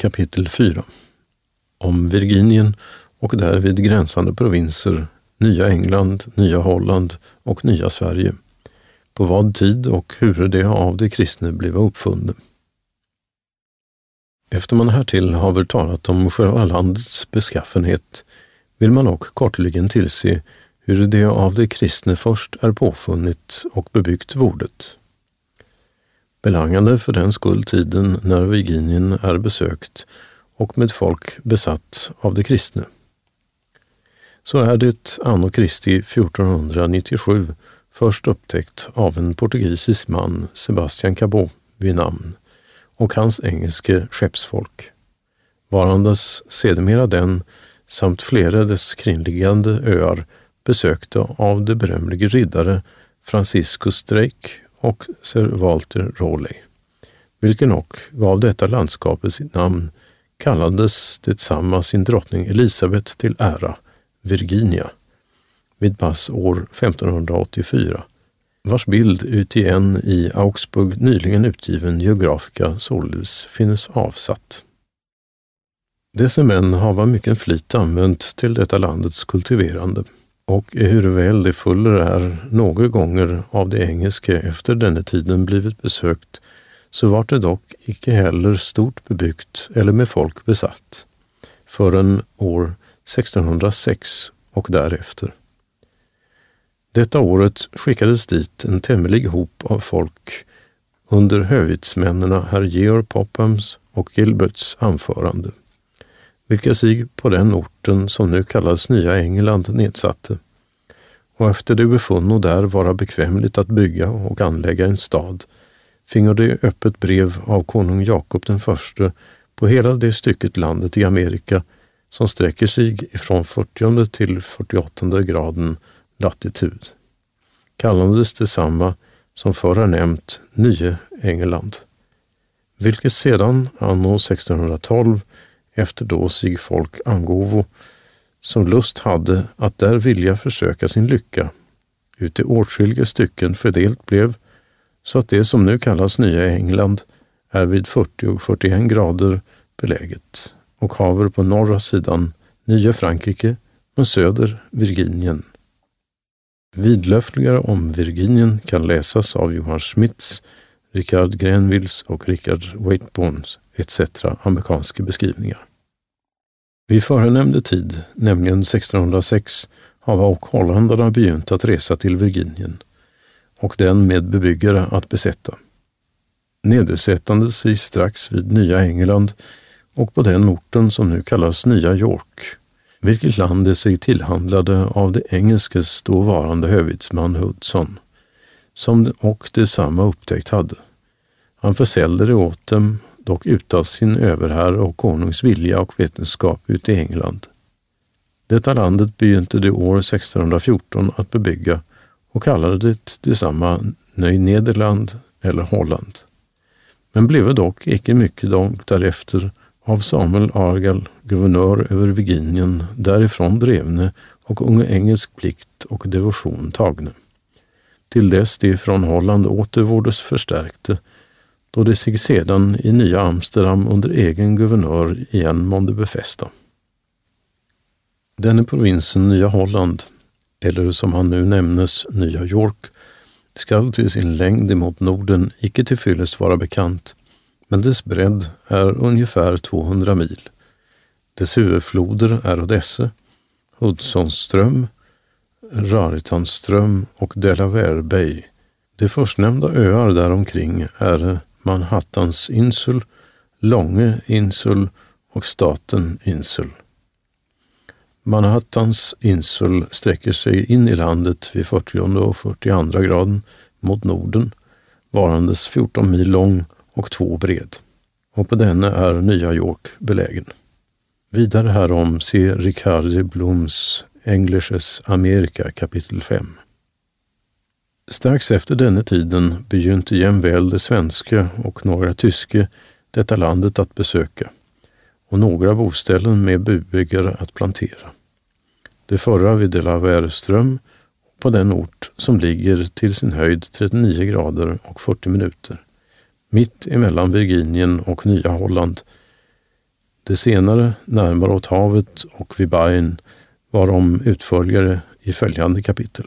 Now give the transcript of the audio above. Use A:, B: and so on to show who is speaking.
A: Kapitel 4 Om Virginien och därvid gränsande provinser, Nya England, Nya Holland och Nya Sverige. På vad tid och hur det av de kristne blev uppfunne. Efter man härtill haver talat om själva landets beskaffenhet vill man också kortligen tillse hur det av de kristne först är påfunnit och bebyggt vordet. Belangande för den skull tiden när Virginien är besökt och med folk besatt av de kristne. Så är det anno Christi 1497 först upptäckt av en portugisisk man, Sebastian Cabot, vid namn, och hans engelske skeppsfolk, varandes sedermera den samt flera dess kringliggande öar besökta av de berömlige riddare Franciscus Drake och Sir Walter Raleigh, vilken och gav detta landskapet sitt namn, kallades detsamma sin drottning Elisabet till ära, Virginia, vid pass år 1584, vars bild uti en i Augsburg nyligen utgiven geografika således finnes avsatt. Dessa män hava mycket flit använt till detta landets kultiverande och ehuru väl de fuller är några gånger av det engelske efter denna tiden blivit besökt, så vart det dock icke heller stort bebyggt eller med folk besatt förrän år 1606 och därefter. Detta året skickades dit en tämlig hop av folk under hövitsmännen herr Georg Pophams och Gilberts anförande vilka sig på den orten som nu kallas Nya England nedsatte. Och efter det befunno där vara bekvämligt att bygga och anlägga en stad, fingo de öppet brev av konung Jakob den förste på hela det stycket landet i Amerika som sträcker sig ifrån 40 till 48 graden latitud. Kallades detsamma som förr nämnt Nye England, vilket sedan anno 1612 efter då sig folk angovo, som lust hade att där vilja försöka sin lycka, uti åtskilliga stycken fördelt blev, så att det som nu kallas Nya England är vid 40 och 41 grader beläget och haver på norra sidan Nya Frankrike och söder Virginien. Vidlöftigare om Virginien kan läsas av Johan Schmitz, Richard Grenvilles och Richard Waitbones etc. amerikanska beskrivningar. Vid förenämnde tid, nämligen 1606, hava och holländarna begynt att resa till Virginien och den med bebyggare att besätta. Nedersättande sig strax vid Nya England och på den orten som nu kallas Nya York, vilket land det sig tillhandlade av det engelskes dåvarande hövitsman Hudson, som och detsamma upptäckt hade. Han försäljde det åt dem dock utan sin överherre och konungs vilja och vetenskap ute i England. Detta landet begynte det år 1614 att bebygga och kallade det detsamma Nöj Nederland eller Holland. Men blev dock icke mycket långt därefter av Samuel Argall, guvernör över Virginien, därifrån drevne och unge engelsk plikt och devotion tagne. Till dess de från Holland återvårdes förstärkte då de sig sedan i Nya Amsterdam under egen guvernör igen månde befästa. Denne provinsen Nya Holland, eller som han nu nämnes Nya York, skall till sin längd emot Norden icke till fyllest vara bekant, men dess bredd är ungefär 200 mil. Dess huvudfloder är Odesse, Hudsonström, Raritanström och Delaware Bay. De förstnämnda öar däromkring är Manhattans insul, Långe insul och Staten insul. Manhattans insul sträcker sig in i landet vid 40 och 42 graden mot Norden, varandes 14 mil lång och två bred. Och på denna är Nya York belägen. Vidare härom se Ricardi Bloms Englisches Amerika kapitel 5. Strax efter denna tiden begynte jämväl det svenska och några tyske detta landet att besöka och några boställen med bubyggare att plantera. Det förra vid Delaverström på den ort som ligger till sin höjd 39 grader och 40 minuter, mitt emellan Virginien och Nya Holland, Det senare närmare åt havet och vid Bayern varom utföljare i följande kapitel.